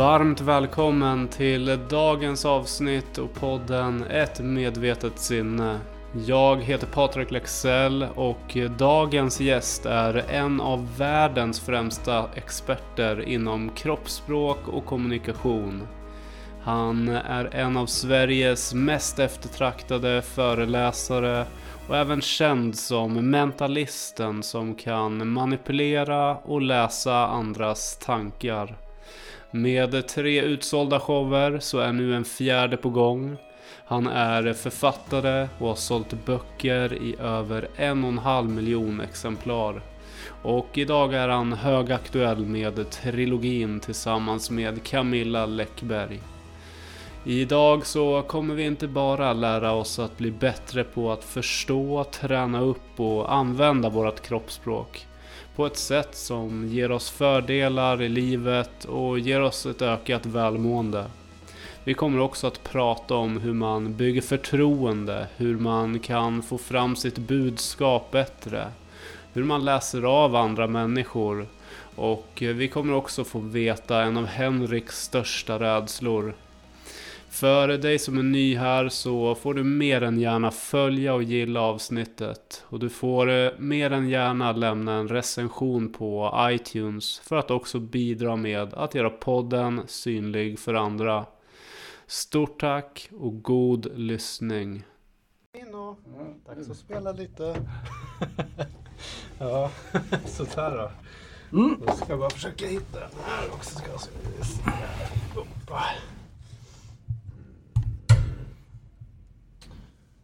Varmt välkommen till dagens avsnitt och podden Ett medvetet sinne. Jag heter Patrik Lexell och dagens gäst är en av världens främsta experter inom kroppsspråk och kommunikation. Han är en av Sveriges mest eftertraktade föreläsare och även känd som mentalisten som kan manipulera och läsa andras tankar. Med tre utsålda shower så är nu en fjärde på gång. Han är författare och har sålt böcker i över en och en halv miljon exemplar. Och idag är han högaktuell med trilogin tillsammans med Camilla Läckberg. Idag så kommer vi inte bara lära oss att bli bättre på att förstå, träna upp och använda vårt kroppsspråk på ett sätt som ger oss fördelar i livet och ger oss ett ökat välmående. Vi kommer också att prata om hur man bygger förtroende, hur man kan få fram sitt budskap bättre, hur man läser av andra människor och eh, vi kommer också få veta en av Henriks största rädslor, för dig som är ny här så får du mer än gärna följa och gilla avsnittet. Och du får eh, mer än gärna lämna en recension på iTunes för att också bidra med att göra podden synlig för andra. Stort tack och god lyssning. Nino, dags att spela lite. ja, sådär då. Mm. Då ska jag bara försöka hitta den här också. Ska jag se.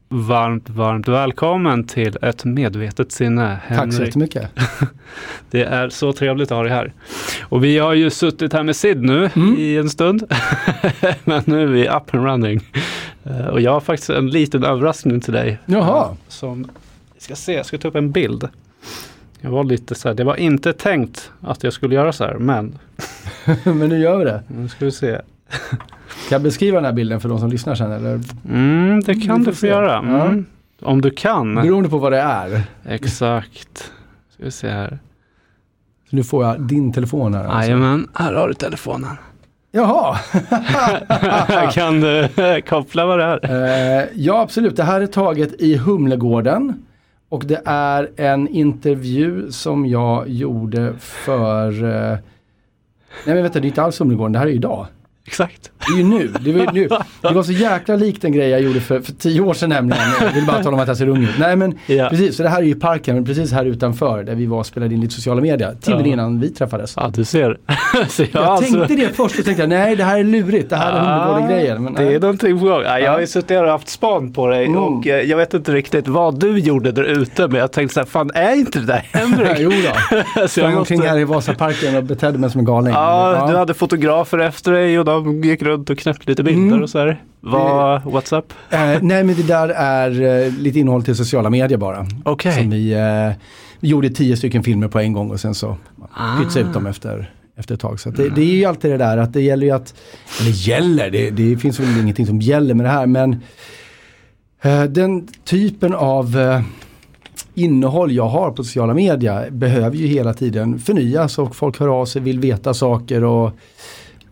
Varmt, varmt välkommen till ett medvetet sinne. Henrik. Tack så jättemycket. det är så trevligt att ha dig här. Och vi har ju suttit här med Sid nu mm. i en stund. Men nu är vi up and running. Eh, och jag har faktiskt en liten överraskning till dig. Jaha. Som, vi ska se, jag ska ta upp en bild. Jag var lite så här, det var inte tänkt att jag skulle göra så här, men. men nu gör vi det. Nu ska vi se. Kan jag beskriva den här bilden för de som lyssnar sen? Eller? Mm, det kan du få göra. Mm. Ja. Om du kan. Beroende på vad det är. Exakt. Ska vi se här. Så nu får jag din telefon här. Alltså. Jajamän, här har du telefonen. Jaha! kan du koppla vad det är? Uh, ja, absolut. Det här är taget i Humlegården. Och det är en intervju som jag gjorde för... Uh, nej men vänta, det är inte alls Humlegården, det här är idag. Exakt. Det är ju nu. Det var, nu. Det var så jäkla likt en grej jag gjorde för, för tio år sedan nämligen. Jag vill bara tala om att jag ser ung ut. Nej men ja. precis, så det här är ju parken, men precis här utanför där vi var och spelade in lite sociala medier. Timmen ja. innan vi träffades. Ja du ser. jag, jag alltså... tänkte det först och tänkte nej det här är lurigt, det här är Humlegården-grejen. Det är någonting på gång. Ja, jag har ju suttit och haft span på dig mm. och eh, jag vet inte riktigt vad du gjorde där ute men jag tänkte så här, fan är inte det där Henrik? jo då. så jag måste... omkring här i Vasaparken och betedde mig som en galning. Ja, ja, du hade fotografer efter dig och de gick runt och knäppte lite bilder mm. och så här. Vad, what's up? Eh, nej men det där är eh, lite innehåll till sociala medier bara. Okej. Okay. vi, eh, vi gjorde tio stycken filmer på en gång och sen så ah. pytsade ut dem efter efter ett tag. Så det, det, är ju alltid det där att det gäller ju att, eller gäller, det, det finns väl ingenting som gäller med det här men eh, den typen av eh, innehåll jag har på sociala medier behöver ju hela tiden förnyas och folk hör av sig, vill veta saker och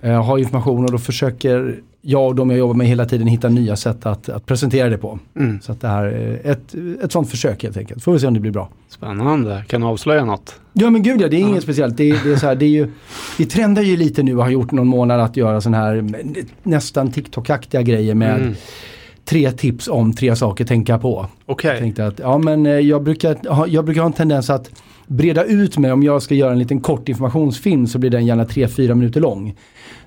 eh, ha information och då försöker jag och de jag jobbar med hela tiden hitta nya sätt att, att presentera det på. Mm. Så att det här är ett, ett sånt försök helt enkelt. Får vi se om det blir bra. Spännande. Kan du avslöja något? Ja men gud ja, det är ja. inget speciellt. Det, det, är så här, det är ju, vi trendar ju lite nu och har gjort någon månad att göra sån här nästan TikTok-aktiga grejer med mm. tre tips om tre saker tänka på. Okay. ja men eh, jag brukar, jag brukar ha en tendens att breda ut mig. Om jag ska göra en liten kort informationsfilm så blir den gärna 3-4 minuter lång.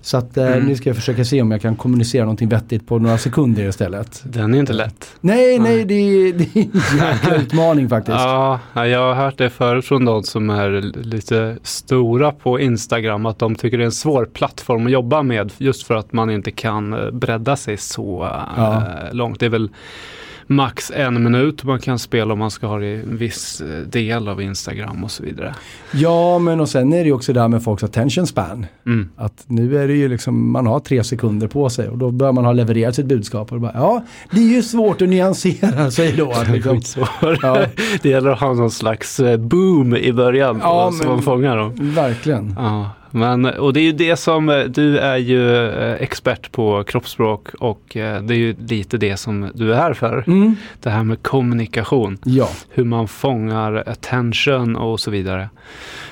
Så att eh, mm. nu ska jag försöka se om jag kan kommunicera någonting vettigt på några sekunder istället. Den är inte lätt. Nej, nej, det är, det är en jäkla utmaning faktiskt. Ja, jag har hört det förut från de som är lite stora på Instagram att de tycker det är en svår plattform att jobba med just för att man inte kan eh, bredda sig så ja. äh, långt. Det är väl max en minut man kan spela om man ska ha det i en viss eh, del av Instagram och så vidare. Ja, men och sen är det ju också det här med folks attention span. Mm. Att nu är det ju liksom, man har tre sekunder på sig och då bör man ha levererat sitt budskap. Och bara, ja, det är ju svårt att nyansera sig då. Liksom, ja. det gäller att ha någon slags eh, boom i början ja, så man fångar dem. Verkligen. Ja. Men, och det är ju det som, eh, du är ju eh, expert på kroppsspråk och eh, det är ju lite det som du är här för. Mm. Det här med kommunikation, Ja. hur man fångar attention och så vidare.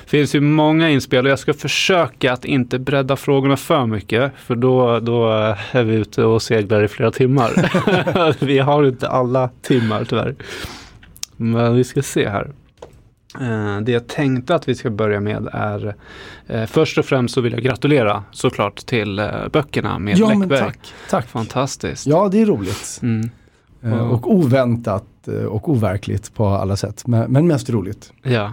Det finns ju många inspel och jag ska försöka att inte bredda frågorna för mycket för då, då är vi ute och seglar i flera timmar. vi har inte alla timmar tyvärr. Men vi ska se här. Eh, Det jag tänkte att vi ska börja med är eh, först och främst så vill jag gratulera såklart till eh, böckerna med Ja men Läckberg. tack. tack. Fantastiskt. Ja det är roligt. Mm. Eh. Och oväntat och overkligt på alla sätt. Men, men mest roligt. ja.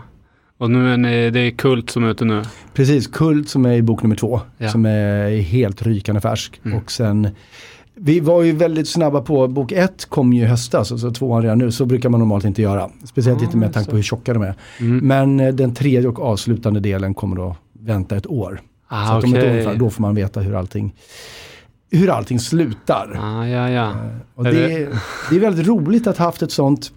Och nu är ni, det är Kult som är ute nu. Precis, Kult som är i bok nummer två. Ja. Som är helt rykande färsk. Mm. Och sen vi var ju väldigt snabba på, bok ett kom ju i höstas så tvåan redan nu. Så brukar man normalt inte göra. Speciellt Ja, inte med just tanke på hur tjocka de är. Mm. Men eh, den tredje och avslutande delen kommer då vänta ett år. Ah, så att om ett år ungefär, då får man veta hur allting, hur allting slutar. Ah, ja, ja. Eh, Och Är det, det- det är väldigt roligt att ha haft ett sånt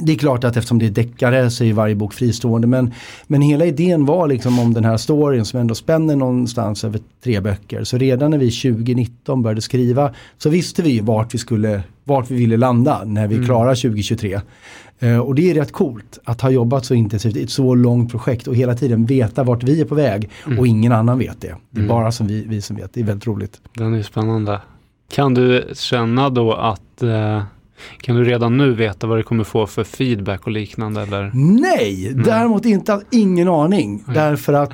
det är klart att eftersom det är deckare så är varje bok fristående men, men hela idén var liksom om den här storyn som ändå spänner någonstans över tre böcker. Så redan när vi 2019 började skriva så visste vi vart vi skulle, vart vi ville landa när vi Mm. klarar 2023. Eh, och det är rätt coolt att ha jobbat så intensivt i ett så långt projekt och hela tiden veta vart vi är på väg och ingen annan vet det. Det är Mm. bara som vi, vi som vet, det är väldigt roligt. Den är spännande. Kan du känna då att eh, kan du redan nu veta vad du kommer få för feedback och liknande eller? Nej, däremot inte, ingen aning. Nej. Därför att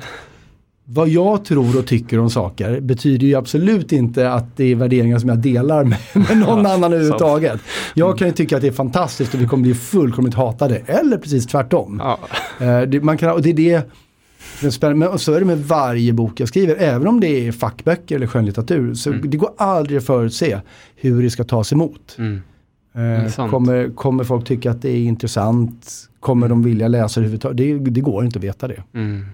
vad jag tror och tycker om saker betyder ju absolut inte att det är värderingar som jag delar med, med någon annan överhuvudtaget. Jag kan ju tycka att det är fantastiskt och vi kommer bli fullkomligt hatade. Eller precis tvärtom. Ja. Eh, man kan, och det är det. Men och så är det med varje bok jag skriver. Även om det är fackböcker eller skönlitteratur. Så Mm. det går aldrig att förutse hur det ska tas emot. Mm. Eh, kommer, kommer folk tycka att det är intressant? Kommer de vilja läsa det överhuvudtaget? Det, det går inte att veta det. Mm.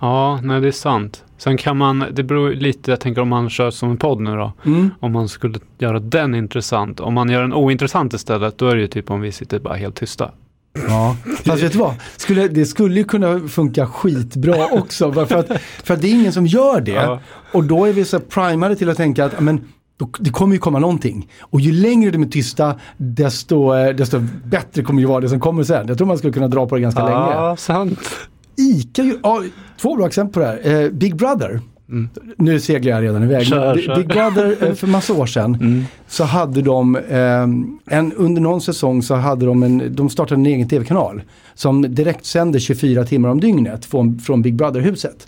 Ja, nej det är sant. Sen kan man, det beror lite, jag tänker om man kör som en podd nu då. Om man skulle göra den intressant. Om man gör den ointressant istället, då är det ju typ om vi sitter bara helt tysta. Ja, fast vet du vad? Skulle, det skulle ju kunna funka skitbra också. För att, för att det är ingen som gör det. Ja. Och då är vi så primade till att tänka att men, då, det kommer ju komma någonting. Och ju längre de är tysta, desto, eh, desto bättre kommer ju vara det som kommer sen. Jag tror man skulle kunna dra på det ganska länge. Ja, sant. Ica, ja, två bra exempel på det här. Eh, Big Brother. Mm. Nu seglar jag redan iväg. Kör, Big- kör. Big Brother eh, för massa år sedan Mm. så hade de, eh, en, under någon säsong så hade de en, de startade en egen tv-kanal. Som direkt sände 24 timmar om dygnet från, från Big Brother-huset.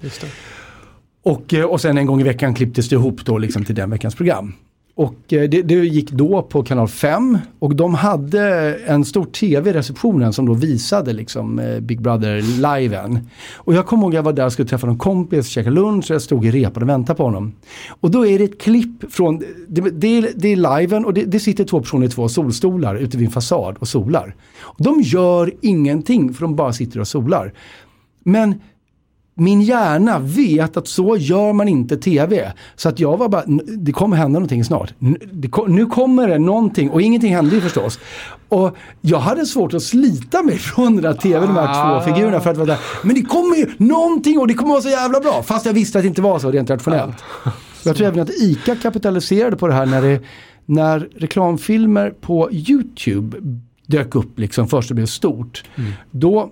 Och, eh, och sen en gång i veckan klipptes det ihop då liksom till den veckans program. Och eh, det, det gick då på kanal 5 och de hade en stor tv i receptionen som då visade liksom eh, Big Brother-liven. Och jag kommer ihåg att jag var där och skulle träffa någon kompis, käka lunch och jag stod i repan och väntade på honom. Och då är det ett klipp från, det, det, är, det är liven och det, det sitter två personer i två solstolar ute vid en fasad och solar. Och de gör ingenting för de bara sitter och solar. Men min hjärna vet att så gör man inte tv. Så att jag var bara, "N- det kommer hända någonting snart. Nu kommer det någonting och ingenting hände ju förstås. Och jag hade svårt att slita mig från den där tv, de här Ah. två figurerna. För att vara där. Men det kommer ju någonting och det kommer vara så jävla bra. Fast jag visste att det inte var så rent rationellt. Jag tror även att ICA kapitaliserade på det här när, det, när reklamfilmer på YouTube dök upp liksom först och blev stort. Då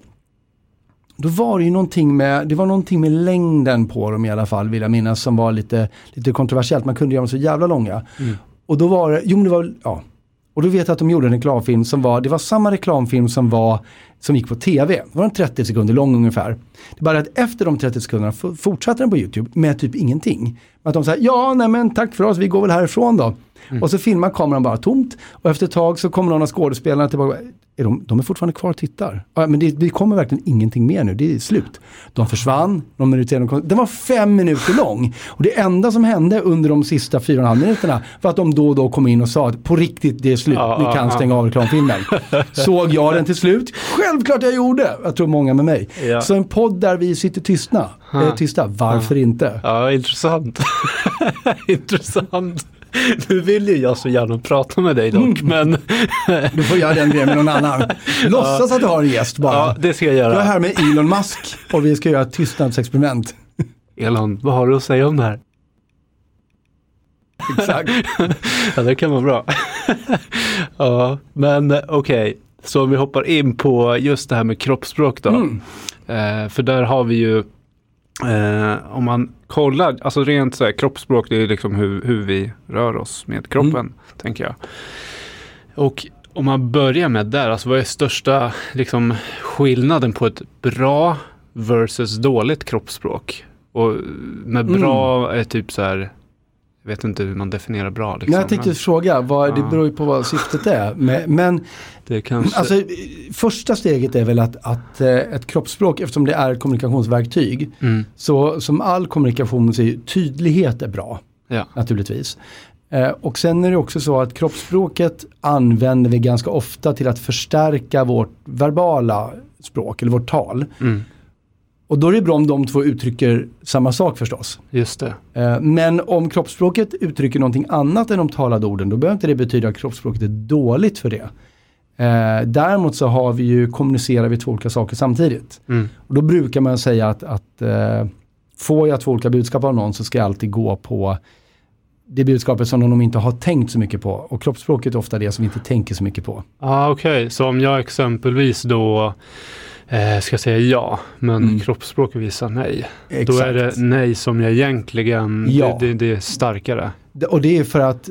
då var det ju någonting med, det var någonting med längden på dem i alla fall vill jag minnas som var lite, lite kontroversiellt. Man kunde göra dem så jävla långa. Mm. Och då var det, jo men det var, ja. Och då vet jag att de gjorde en reklamfilm som var, det var samma reklamfilm som var, som gick på tv. Det var en 30 sekunder lång ungefär. Det är bara att efter de 30 sekunderna fortsatte den på YouTube med typ ingenting. Att de säger ja nej men tack för oss, vi går väl härifrån då. Och så filmar kameran bara tomt och efter ett tag så kommer någon av skådespelarna tillbaka. Är de, de är fortfarande kvar och tittar. Ja, men det, det kommer verkligen ingenting mer nu, det är slut. De försvann, någon minut senare kom, den var fem minuter lång. Och det enda som hände under de sista fyra och en halv minuterna var att de då och då kom in och sa att på riktigt det är slut, ni kan stänga av reklamfilmen. Såg jag den till slut? Självklart jag gjorde! Jag tror många med mig. Ja. Så en podd där vi sitter tystna, eh, tysta, varför inte? Ja, intressant. intressant. Nu vill ju jag så gärna prata med dig dock, men Du får göra den grejen med någon annan. Låtsas att du har en gäst bara. ja, det ska jag Jag är göra. här med Elon Musk och vi ska göra ett tystnadsexperiment. Elon, vad har du att säga om det här? Exakt. ja, det kan vara bra. ja, men eh, okej, okay. så om vi hoppar in på just det här med kroppsspråk då. Mm. Eh, för där har vi ju, eh, om man kollar, alltså rent så här, kroppsspråk, det är liksom hur, hur vi rör oss med kroppen, mm. tänker jag. Och om man börjar med där, alltså vad är största liksom, skillnaden på ett bra versus dåligt kroppsspråk? Och med bra mm. är typ så här, jag vet inte hur man definierar bra. Liksom. Nej, jag tänkte men, fråga, vad, ja. det beror ju på vad syftet är. Men, men det kanske... alltså, första steget är väl att, att eh, ett kroppsspråk, eftersom det är ett kommunikationsverktyg, mm. så som all kommunikation så är tydlighet är bra. Ja. Naturligtvis. Eh, och sen är det också så att kroppsspråket använder vi ganska ofta till att förstärka vårt verbala språk eller vårt tal. Mm. Och då är det bra om de två uttrycker samma sak förstås. Just det. Eh, men om kroppsspråket uttrycker någonting annat än de talade orden, då behöver inte det betyda att kroppsspråket är dåligt för det. Eh, däremot så har vi ju, kommunicerar vi två olika saker samtidigt. Mm. Och då brukar man säga att, att eh, får jag två olika budskap av någon så ska jag alltid gå på det budskapet som de inte har tänkt så mycket på. Och kroppsspråket är ofta det som vi inte tänker så mycket på. Ah, Okej, okay. så om jag exempelvis då eh, ska säga ja, men mm. kroppsspråket visar nej. Exakt. Då är det nej som jag egentligen, ja. det, det, det är starkare. Och det är för att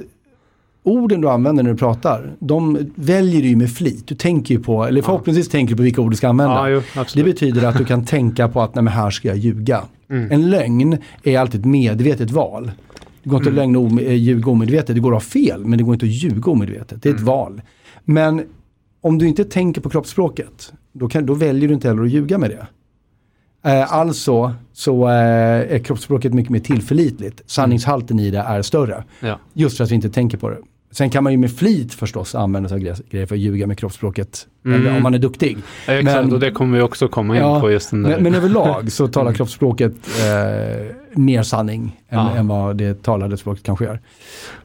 orden du använder när du pratar, de väljer du ju med flit. Du tänker ju på, eller förhoppningsvis ja. tänker du på vilka ord du ska använda. Ja, jo, det betyder att du kan tänka på att nej men här ska jag ljuga. Mm. En lögn är alltid ett medvetet val. Det går inte mm. att lögna, eh, ljuga omedvetet, det går att ha fel men det går inte att ljuga omedvetet. Det är ett mm. val. Men om du inte tänker på kroppsspråket, då, kan, då väljer du inte heller att ljuga med det. Eh, alltså så eh, är kroppsspråket mycket mer tillförlitligt. Sanningshalten i det är större. Ja. Just för att vi inte tänker på det. Sen kan man ju med flit förstås använda sig av grejer för att ljuga med kroppsspråket. Mm. Om man är duktig. Ja, exakt, men, och det kommer vi också komma in ja, på just den där. Men, men överlag så talar mm. kroppsspråket eh, mer sanning än, ja. än, vad det talade språket kanske gör.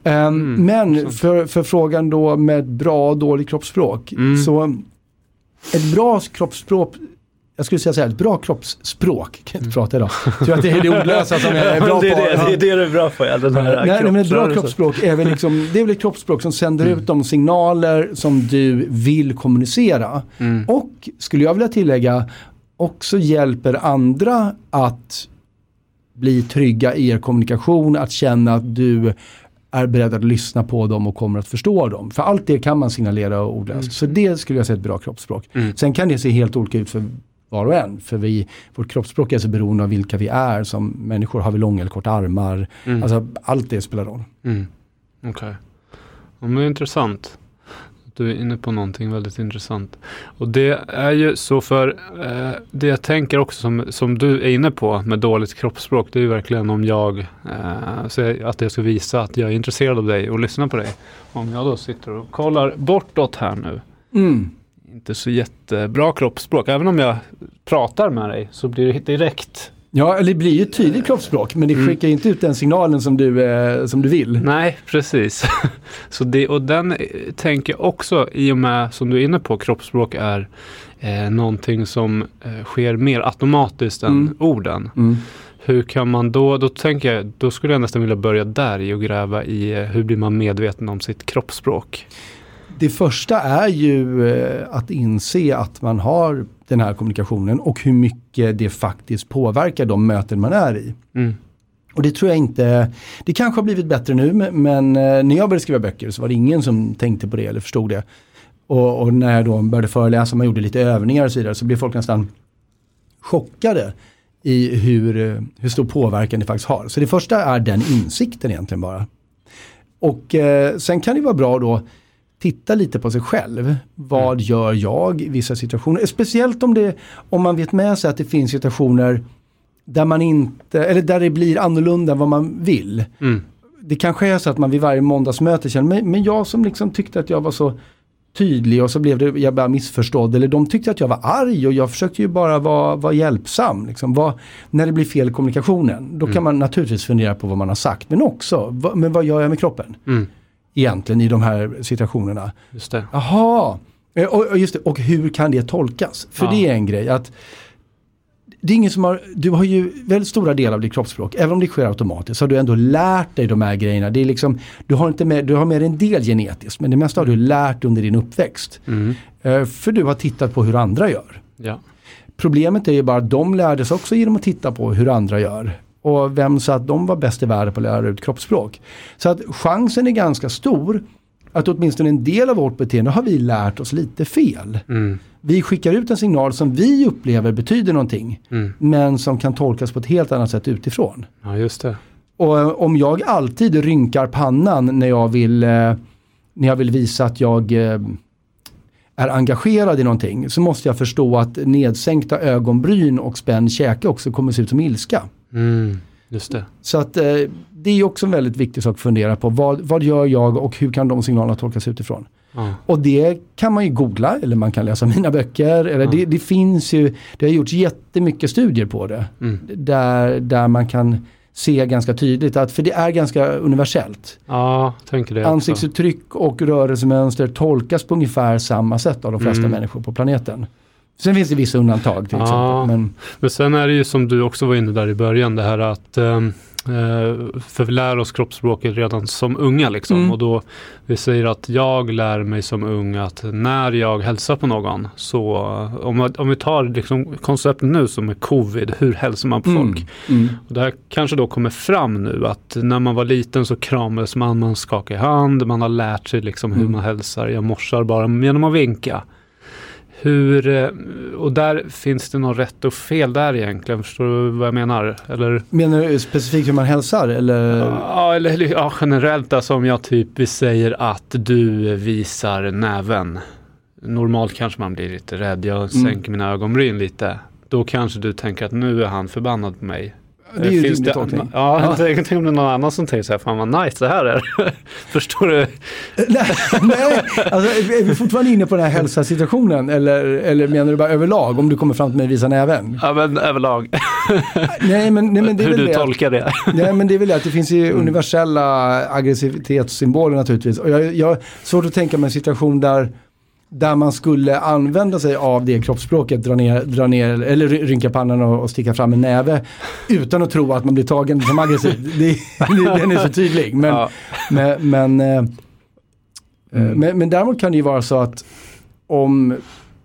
Um, mm. Men för, för frågan då med bra och dåligt kroppsspråk. Mm. Så ett bra kroppsspråk jag skulle säga så här, ett bra kroppsspråk, kan jag inte prata idag. Tror att det är det ordlösa som jag är bra det är det, på. Det är det du är bra på, ja, den här nej, nej, men ett bra kroppsspråk är väl, liksom, det är väl ett kroppsspråk som sänder mm. ut de signaler som du vill kommunicera. Mm. Och, skulle jag vilja tillägga, också hjälper andra att bli trygga i er kommunikation, att känna att du är beredd att lyssna på dem och kommer att förstå dem. För allt det kan man signalera ordlöst. Mm. Så det skulle jag säga är ett bra kroppsspråk. Mm. Sen kan det se helt olika ut för var och en. För vi, vårt kroppsspråk är så beroende av vilka vi är. Som människor har vi långa eller korta armar. Mm. Alltså allt det spelar roll. Mm. Okej. Okay. Ja, men intressant. Du är inne på någonting väldigt intressant. Och det är ju så för eh, det jag tänker också som, som du är inne på med dåligt kroppsspråk. Det är ju verkligen om jag eh, att jag ska visa att jag är intresserad av dig och lyssnar på dig. Om jag då sitter och kollar bortåt här nu. Mm inte så jättebra kroppsspråk. Även om jag pratar med dig så blir det direkt Ja, eller det blir ju tydligt kroppsspråk men det mm. skickar mm. inte ut den signalen som du, eh, som du vill. Nej, precis. så det, och den eh, tänker jag också, i och med som du är inne på, kroppsspråk är eh, någonting som eh, sker mer automatiskt än mm. orden. Mm. Hur kan man då, då tänker jag, då skulle jag nästan vilja börja där i och gräva i eh, hur blir man medveten om sitt kroppsspråk? Det första är ju eh, att inse att man har den här kommunikationen och hur mycket det faktiskt påverkar de möten man är i. Mm. Och det tror jag inte, det kanske har blivit bättre nu men eh, när jag började skriva böcker så var det ingen som tänkte på det eller förstod det. Och, och när jag då började föreläsa, man gjorde lite övningar och så vidare så blev folk nästan chockade i hur, eh, hur stor påverkan det faktiskt har. Så det första är den insikten egentligen bara. Och eh, sen kan det vara bra då titta lite på sig själv. Vad mm. gör jag i vissa situationer? Speciellt om, det, om man vet med sig att det finns situationer där man inte, eller där det blir annorlunda än vad man vill. Mm. Det kanske är så att man vid varje måndagsmöte känner, men, men jag som liksom tyckte att jag var så tydlig och så blev det, jag bara missförstådd. Eller de tyckte att jag var arg och jag försökte ju bara vara, vara hjälpsam. Liksom. Var, när det blir fel i kommunikationen, då mm. kan man naturligtvis fundera på vad man har sagt. Men också, vad, men vad gör jag med kroppen? Mm egentligen i de här situationerna. Just det. Jaha, eh, och, och, just det. och hur kan det tolkas? För ja. det är en grej att det är ingen som har, du har ju väldigt stora delar av ditt kroppsspråk, även om det sker automatiskt, så har du ändå lärt dig de här grejerna. Det är liksom, du, har inte med, du har med en del genetiskt, men det mesta har du lärt under din uppväxt. Mm. Eh, för du har tittat på hur andra gör. Ja. Problemet är ju bara att de lärde sig också genom att titta på hur andra gör. Och vem sa att de var bäst i världen på att lära ut kroppsspråk. Så att chansen är ganska stor att åtminstone en del av vårt beteende har vi lärt oss lite fel. Mm. Vi skickar ut en signal som vi upplever betyder någonting. Mm. Men som kan tolkas på ett helt annat sätt utifrån. Ja, just det. Och eh, om jag alltid rynkar pannan när jag vill, eh, när jag vill visa att jag eh, är engagerad i någonting så måste jag förstå att nedsänkta ögonbryn och spänd käke också kommer se ut som ilska. Mm. Just det. Så att eh, det är också en väldigt viktig sak att fundera på. Vad, vad gör jag och hur kan de signalerna tolkas utifrån? Ja. Och det kan man ju googla eller man kan läsa mina böcker. Eller Ja. det, det finns ju, det har gjorts jättemycket studier på det. Mm. Där, där man kan se ganska tydligt att, för det är ganska universellt. ja, tänker det också. Ansiktsuttryck och rörelsemönster tolkas på ungefär samma sätt av de flesta Mm. människor på planeten. Sen finns det vissa undantag till Ja. exempel. Men, Men sen är det ju som du också var inne där i början, det här att ehm, eh, för vi lär oss kroppsspråket redan som unga liksom. Mm. Och då, vi säger att jag lär mig som ung att när jag hälsar på någon, så om, om vi tar liksom konceptet nu som är covid, hur hälsar man på mm, folk? mm, Och det här kanske då kommer fram nu att när man var liten så kramades man, man skakar i hand, man har lärt sig liksom hur Mm. man hälsar. Jag morsar bara genom att vinka. Hur, eh, och där finns det något rätt och fel där egentligen, förstår du vad jag menar? Eller, Menar du specifikt hur man hälsar eller? ja, eller ja, generellt alltså om jag typ säger att du visar näven. Normalt kanske man blir lite rädd, jag Mm. sänker mina ögonbryn lite. Då kanske du tänker att nu är han förbannad på mig. Det är ju Finns rimlig det, ja, jag tänker tänk om det är någon annan som tänker så här, fan vad nice det här är. Förstår du? nej, nej, alltså, är vi fortfarande inne på den här hälsosituationen eller, eller menar du bara överlag om du kommer fram till mig och visar näven? Ja men överlag, Nej men, nej, men det är hur väl du det. tolkar det. Nej men det är väl det att det finns ju universella aggressivitetssymboler naturligtvis. Och jag, jag har svårt att tänka mig en situation där, där man skulle använda sig av det kroppsspråket, dra ner, dra ner eller ry- rynka pannan och, och sticka fram en näve utan att tro att man blir tagen som aggressiv. Det, det, den är så tydlig. Men, Ja. men, men, eh, Mm. men, men däremot kan det ju vara så att om,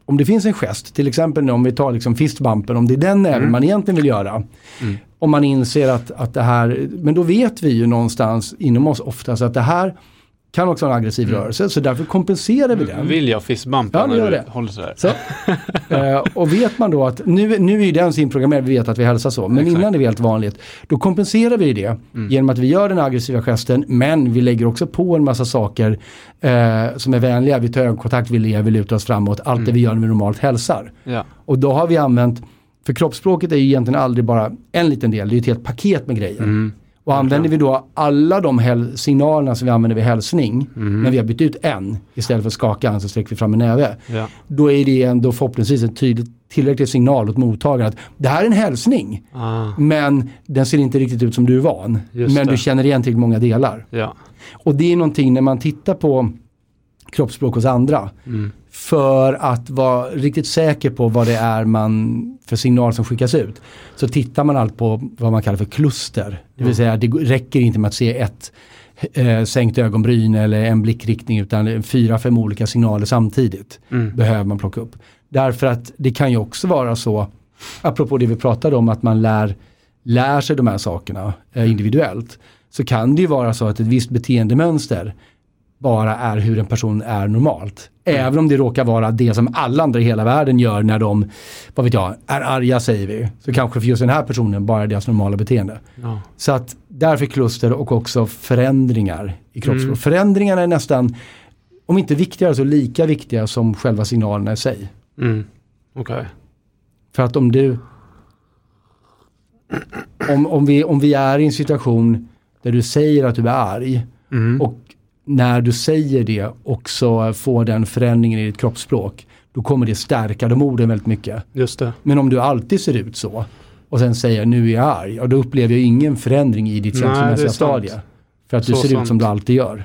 om det finns en gest, till exempel om vi tar liksom fistbumpen, om det är den näven Mm. man egentligen vill göra. Mm. Om man inser att, att det här, men då vet vi ju någonstans inom oss oftast att det här kan också vara en aggressiv Mm. rörelse, så därför kompenserar vi den. Vill jag fistbumpa Ja, det när gör du det. håller sådär? Så. Eh, och vet man då att nu, nu är ju den inprogrammerad, vi vet att vi hälsar så, men Exakt. innan det är helt vanligt, då kompenserar vi det Mm. genom att vi gör den aggressiva gesten, men vi lägger också på en massa saker eh, som är vänliga. Vi tar ögonkontakt, vi ler, vi lutar oss framåt, allt det Mm. vi gör när vi normalt hälsar. Ja. Och då har vi använt, för kroppsspråket är ju egentligen aldrig bara en liten del, det är ju ett helt paket med grejer. Mm. Och använder vi då alla de signalerna som vi använder vid hälsning, Mm. men vi har bytt ut en istället för att skaka hand så sträcker vi fram en näve. Ja. Då är det ändå förhoppningsvis en tydlig, tillräcklig signal åt mottagaren att det här är en hälsning, Ah, men den ser inte riktigt ut som du är van. Just men det. du känner igen till många delar. ja. Och det är någonting när man tittar på kroppsspråk hos andra, Mm. För att vara riktigt säker på vad det är man för signal som skickas ut. Så tittar man allt på vad man kallar för kluster. Det vill Mm. säga det räcker inte med att se ett eh, sänkt ögonbryn eller en blickriktning utan fyra, fem olika signaler samtidigt Mm. behöver man plocka upp. Därför att det kan ju också vara så, apropå det vi pratade om, att man lär, lär sig de här sakerna eh, individuellt. Så kan det ju vara så att ett visst beteendemönster bara är hur en person är normalt. Även om det råkar vara det som alla andra i hela världen gör när de, vad vet jag, är arga säger vi. Så kanske för just den här personen bara är deras normala beteende. Ja. Så att därför kluster och också förändringar i kroppsspråk. Mm. Förändringarna är nästan, om inte viktigare så lika viktiga som själva signalerna i sig. Mm. Okej. För att om du, om, om, vi, om vi är i en situation där du säger att du är arg Mm. och när du säger det också får den förändringen i ditt kroppsspråk, då kommer det stärka de orden väldigt mycket. Just det. Men om du alltid ser ut så och sen säger nu är jag arg, och då upplever jag ingen förändring i ditt känslomässiga stadie. För att du Så ser ut sant. som du alltid gör.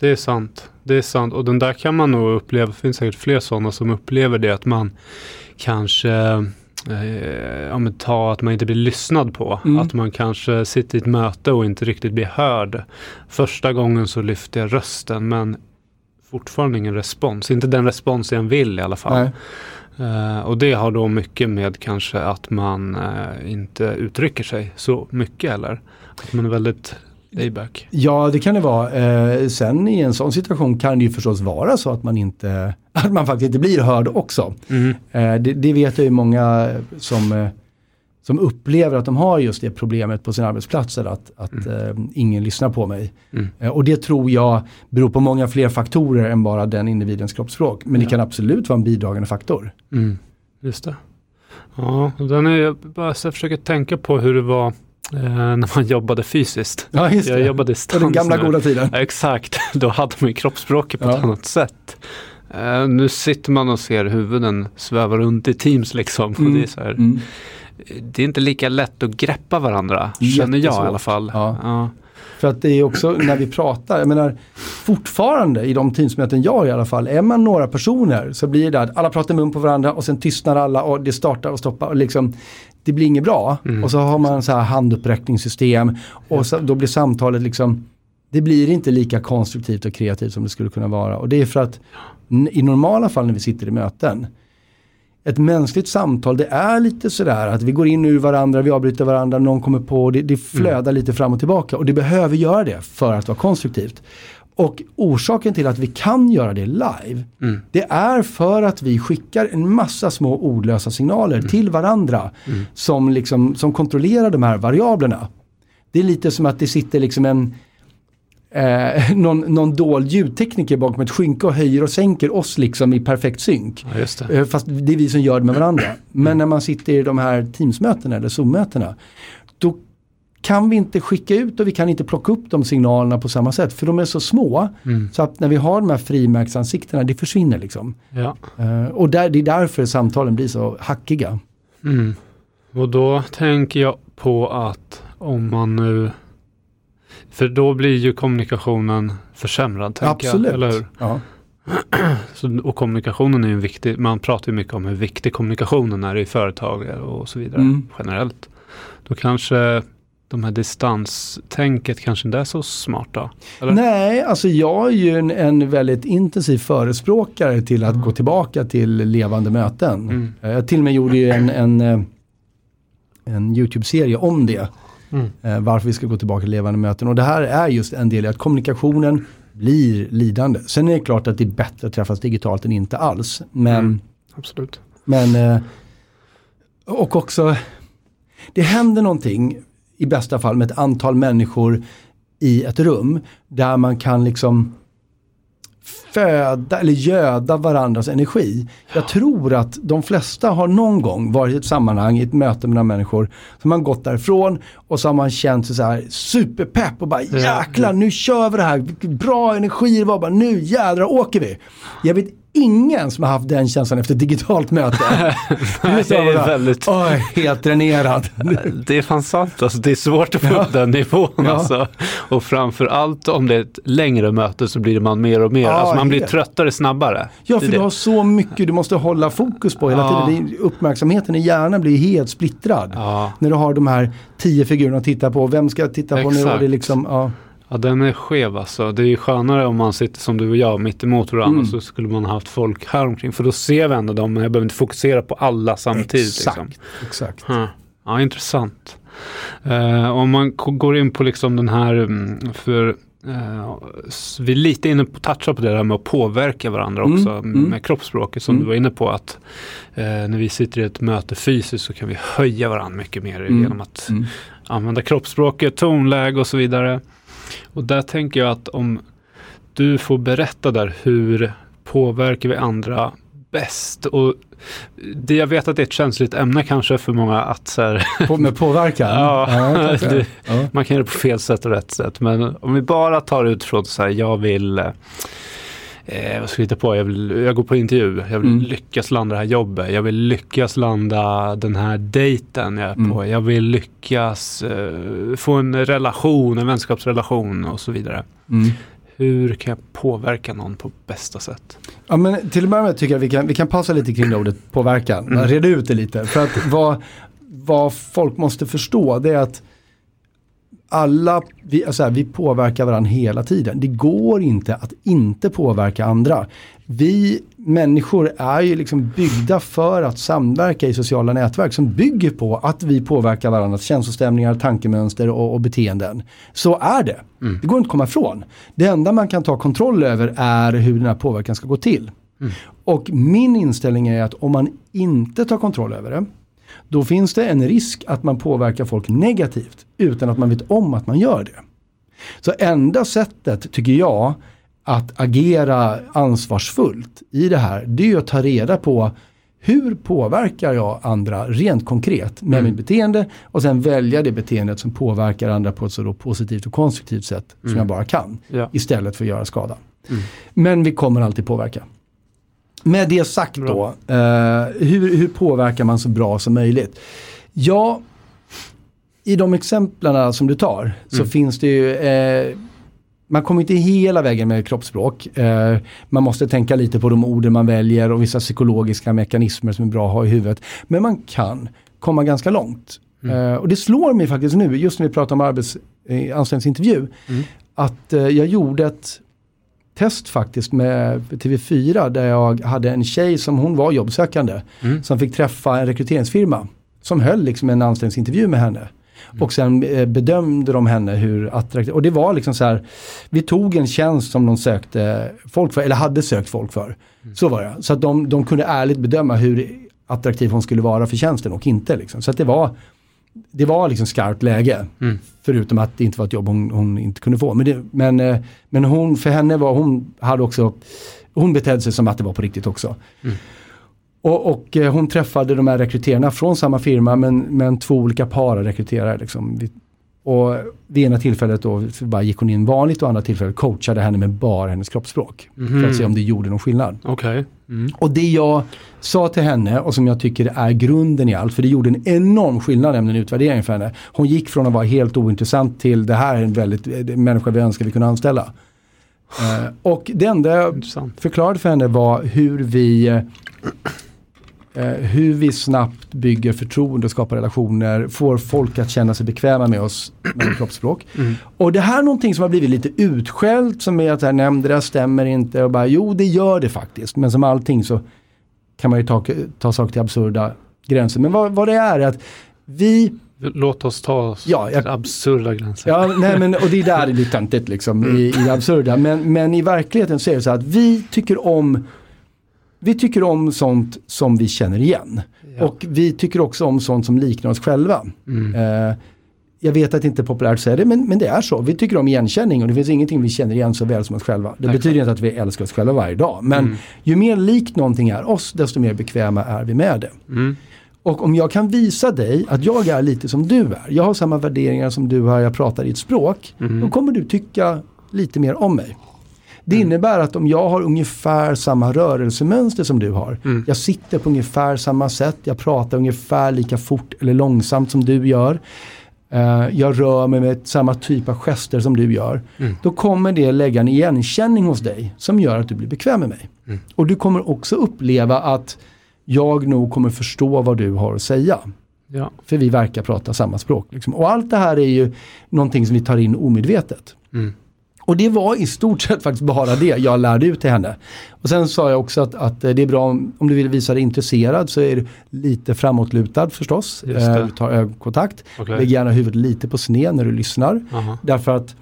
Det är sant. Det är sant. Och den där kan man nog uppleva. Det finns säkert fler sådana som upplever det. Att man kanske ja, men ta att man inte blir lyssnad på. Mm. Att man kanske sitter i ett möte och inte riktigt blir hörd. Första gången så lyfter jag rösten men fortfarande ingen respons. Inte den respons jag vill i alla fall. Eh, och det har då mycket med kanske att man eh, inte uttrycker sig så mycket eller att man är väldigt layback. Ja, det kan det vara. Eh, sen i en sån situation kan det ju förstås vara så att man inte, att man faktiskt inte blir hörd också. Mm. Eh, det, det vet jag ju många som, eh, som upplever att de har just det problemet på sina arbetsplatser, att, att eh, ingen lyssnar på mig. Mm. Och det tror jag beror på många fler faktorer än bara den individens kroppsspråk. Men det Ja. kan absolut vara en bidragande faktor. Mm. Just det. Ja, den är, jag bara försöker tänka på hur det var när man jobbade fysiskt. Ja, just Jag det. jobbade På den gamla nu. goda tiden. Ja, exakt, då hade man ju kroppsspråket på ett Ja. annat sätt. Eh, nu sitter man och ser huvuden sväva runt i Teams liksom. Och Mm. det, är så här, Mm. det är inte lika lätt att greppa varandra, känner jag i Jättesvårt. alla fall. Ja. Ja. För att det är också när vi pratar, jag menar fortfarande i de teamsmöten jag har i alla fall, är man några personer så blir det att alla pratar mun på varandra och sen tystnar alla och det startar och stoppar och liksom det blir inget bra. Mm. Och så har man så här handuppräckningssystem och så, då blir samtalet liksom, det blir inte lika konstruktivt och kreativt som det skulle kunna vara. Och det är för att i normala fall när vi sitter i möten, ett mänskligt samtal det är lite sådär att vi går in ur varandra, vi avbryter varandra, någon kommer på, det, det flödar lite fram och tillbaka och det behöver göra det för att vara konstruktivt. Och orsaken till att vi kan göra det live, Mm. det är för att vi skickar en massa små ordlösa signaler till varandra som, liksom, som kontrollerar de här variablerna. Det är lite som att det sitter liksom en eh, någon, någon dold ljudtekniker bakom ett skynke och höjer och sänker oss liksom i perfekt synk. ja, det. Eh, Fast det är vi som gör det med varandra. Men när man sitter i de här Teams-mötena eller Zoom-mötena, kan vi inte skicka ut och vi kan inte plocka upp de signalerna på samma sätt. För de är så små, Mm. så att när vi har de här frimärksansiktena, det försvinner liksom. Ja. Eh, och där, det är därför samtalen blir så hackiga. Mm. Och då tänker jag på att om man nu för då blir ju kommunikationen försämrad. Absolut. Jag, eller hur? Ja. Så, och kommunikationen är ju viktig. Man pratar ju mycket om hur viktig kommunikationen är i företag och så vidare Mm. generellt. Då kanske de här distanstänket kanske inte är så smart då? Eller? Nej, alltså jag är ju en, en väldigt intensiv förespråkare till att gå tillbaka till levande möten. Mm. Eh, Jag till och med gjorde ju en, en, eh, en YouTube-serie om det. Mm. eh, varför vi ska gå tillbaka till levande möten. Och det här är just en del i att kommunikationen blir lidande. Sen är det klart att det är bättre att träffas digitalt än inte alls. Men, Mm. Absolut. men och också, det händer någonting i bästa fall med ett antal människor i ett rum där man kan liksom föda eller göda varandras energi. Jag tror att de flesta har någon gång varit i ett sammanhang, i ett möte med några människor, som man gått därifrån och så har man känt sig så här superpepp och bara jäklar nu kör vi det här, bra energi det var, bara nu jädrar åker vi. Jag vet ingen som har haft den känslan efter ett digitalt möte. Nej, det är väldigt- Oj, helt dränerad. Det är fan sant alltså. Det är svårt att få Ja. upp den nivån Ja. alltså. Och framförallt om det är ett längre möte så blir man mer och mer. Ja, alltså man blir helt. tröttare snabbare. Ja, för du det. har så mycket du måste hålla fokus på hela Ja. tiden. Uppmärksamheten i hjärnan blir helt splittrad. När du har de här tio figurerna att titta på. Vem ska jag titta på nu? Och Exakt. det liksom, ja. ja, den är skev alltså. Det är ju skönare om man sitter som du och jag mitt emot varandra. Mm. Så skulle man haft folk här omkring. För då ser vi ändå dem. Men jag behöver inte fokusera på alla samtidigt. Exakt. Liksom. Exakt. Huh. Ja, intressant. Eh, om man går in på liksom den här, mm, för s- vi är lite inne på toucha på det där med att påverka varandra Mm, också mm. med kroppsspråket som Mm. du var inne på att eh, när vi sitter i ett möte fysiskt så kan vi höja varandra mycket mer Mm. genom att använda kroppsspråket, tonläge och så vidare. Och där tänker jag att om du får berätta där hur påverkar vi andra bäst? Och det, jag vet att det är ett känsligt ämne kanske för många att så här, På, med påverkan? Ja, kanske. det- ja. man kan göra det på fel sätt och rätt sätt. Men om vi bara tar utifrån så här, jag vill Eh, vad ska jag hitta på? Jag, vill, jag går på intervju. Jag vill Mm. lyckas landa det här jobbet. Jag vill lyckas landa den här dejten jag är Mm. på. Jag vill lyckas eh, få en relation, en vänskapsrelation och så vidare. Mm. Hur kan jag påverka någon på bästa sätt? Ja, men till börja med tycker jag vi kan, vi kan pausa lite kring det ordet påverkan. Mm. Reda ut det lite. För att vad, vad folk måste förstå det är att alla, vi, alltså här, vi påverkar varandra hela tiden. Det går inte att inte påverka andra. Vi människor är ju liksom byggda för att samverka i sociala nätverk som bygger på att vi påverkar varandras känslostämningar, tankemönster och, och beteenden. Så är det. Mm. Det går inte att komma ifrån. Det enda man kan ta kontroll över är hur den här påverkan ska gå till. Mm. Och min inställning är att om man inte tar kontroll över det då finns det en risk att man påverkar folk negativt utan att man vet om att man gör det. Så enda sättet, tycker jag, att agera ansvarsfullt i det här, det är att ta reda på hur påverkar jag andra rent konkret med mm. mitt beteende och sen välja det beteendet som påverkar andra på ett så positivt och konstruktivt sätt mm. som jag bara kan. Ja. Istället för att göra skada. Mm. Men vi kommer alltid påverka. Med det sagt då, eh, hur, hur påverkar man så bra som möjligt? Ja, i de exemplen som du tar så mm. finns det ju eh, man kommer inte hela vägen med kroppsspråk. Eh, man måste tänka lite på de orden man väljer och vissa psykologiska mekanismer som är bra att ha i huvudet. Men man kan komma ganska långt. Mm. Eh, och det slår mig faktiskt nu, just när vi pratar om arbets, eh, anställningsintervju, mm. att eh, jag gjorde ett test faktiskt med TV4 där jag hade en tjej som hon var jobbsökande. Mm. Som fick träffa en rekryteringsfirma. Som höll liksom en anställningsintervju med henne. Mm. Och sen eh, bedömde de henne hur attraktiv, och det var liksom så här, vi tog en tjänst som de sökte folk för, eller hade sökt folk för. Mm. Så var det. Så att de, de kunde ärligt bedöma hur attraktiv hon skulle vara för tjänsten och inte. Liksom. Så att det var, det var liksom skarpt läge. Mm. Förutom att det inte var ett jobb hon, hon inte kunde få. Men, det, men, eh, men hon, för henne var, hon hade också, hon betedde sig som att det var på riktigt också. Mm. Och, och, eh, hon träffade de här rekryterarna från samma firma men, men två olika par rekryterare. Liksom. Och vid ena tillfället då bara gick hon in vanligt och andra tillfället coachade henne med bara hennes kroppsspråk. Mm. För att se om det gjorde någon skillnad. Okay. Mm. Och det jag sa till henne och som jag tycker är grunden i allt, för det gjorde en enorm skillnad nämligen utvärdering för henne. Hon gick från att vara helt ointressant till det här är en väldigt en människa vi önskar vi kunde anställa. Uh, och det enda jag förklarade för henne var hur vi Eh, hur vi snabbt bygger förtroende skapar relationer, får folk att känna sig bekväma med oss med kroppsspråk. Mm. Och det här är någonting som har blivit lite utskällt som är att här, nämnde det stämmer inte och bara jo det gör det faktiskt. Men som allting så kan man ju ta, ta saker till absurda gränser. Men vad, vad det är är att vi Låt oss ta oss ja, jag, till absurda gränser. Ja, nej, men, och det är där det blir töntigt liksom, mm. i, i det absurda. Men, men i verkligheten så är det så att vi tycker om vi tycker om sånt som vi känner igen. Ja. Och vi tycker också om sånt som liknar oss själva. Mm. Eh, jag vet att det inte är populärt att säga det, men, men det är så. Vi tycker om igenkänning och det finns ingenting vi känner igen så väl som oss själva. Det Nej, betyder inte att vi älskar oss själva varje dag. Men mm. ju mer likt någonting är oss, desto mer bekväma är vi med det. Mm. Och om jag kan visa dig att jag är lite som du är, jag har samma värderingar som du har, jag pratar i ett språk, mm. då kommer du tycka lite mer om mig. Det mm. innebär att om jag har ungefär samma rörelsemönster som du har. Mm. Jag sitter på ungefär samma sätt. Jag pratar ungefär lika fort eller långsamt som du gör. Uh, jag rör mig med samma typ av gester som du gör. Mm. Då kommer det lägga en igenkänning hos dig som gör att du blir bekväm med mig. Mm. Och du kommer också uppleva att jag nog kommer förstå vad du har att säga. Ja. För vi verkar prata samma språk. Liksom. Och allt det här är ju någonting som vi tar in omedvetet. Mm. Och det var i stort sett faktiskt bara det jag lärde ut till henne. Och sen sa jag också att, att det är bra om, om, du vill visa dig intresserad så är du lite framåtlutad förstås. Eh, tar ögonkontakt. Okay. Lägg gärna huvudet lite på sned när du lyssnar. Uh -huh. Därför att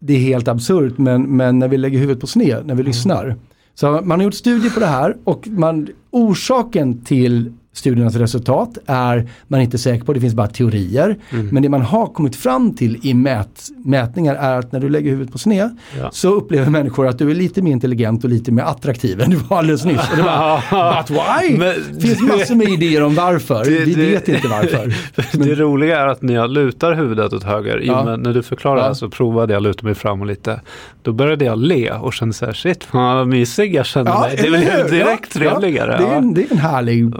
det är helt absurt men, men när vi lägger huvudet på sned när vi -huh. lyssnar. Så man har gjort studier på det här och man, orsaken till studiernas resultat är man inte säker på, det finns bara teorier. Mm. Men det man har kommit fram till i mät, mätningar är att när du lägger huvudet på sned ja. så upplever människor att du är lite mer intelligent och lite mer attraktiv än du var alldeles nyss. Och det bara, But why? Men, det finns massor med idéer om varför, det, vi det, vet inte varför. Men, det roliga är att när jag lutar huvudet åt höger, ja. när du förklarar ja. så provade jag luta mig fram och lite. Då började jag le och kände så här, shit vad mysig jag kände ja, mig. Det är direkt trevligare. Det, är en, det är en härlig